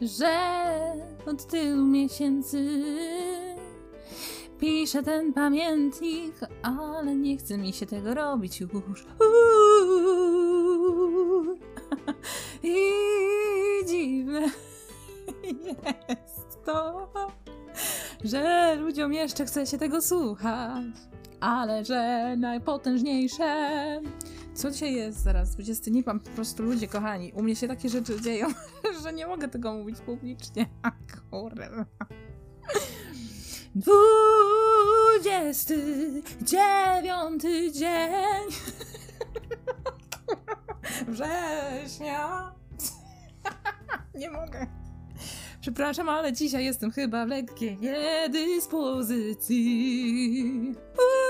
że od tylu miesięcy piszę ten pamiętnik, ale nie chce mi się tego robić już. I dziwne jest to, że ludziom jeszcze chce się tego słuchać, ale że najpotężniejsze. Co dzisiaj jest zaraz? 20 nie mam po prostu ludzie kochani. U mnie się takie rzeczy dzieją, że nie mogę tego mówić publicznie. A kurwa. 29 dzień września. Nie mogę. Przepraszam, ale dzisiaj jestem chyba w lekkiej niedyspozycji. Uuu.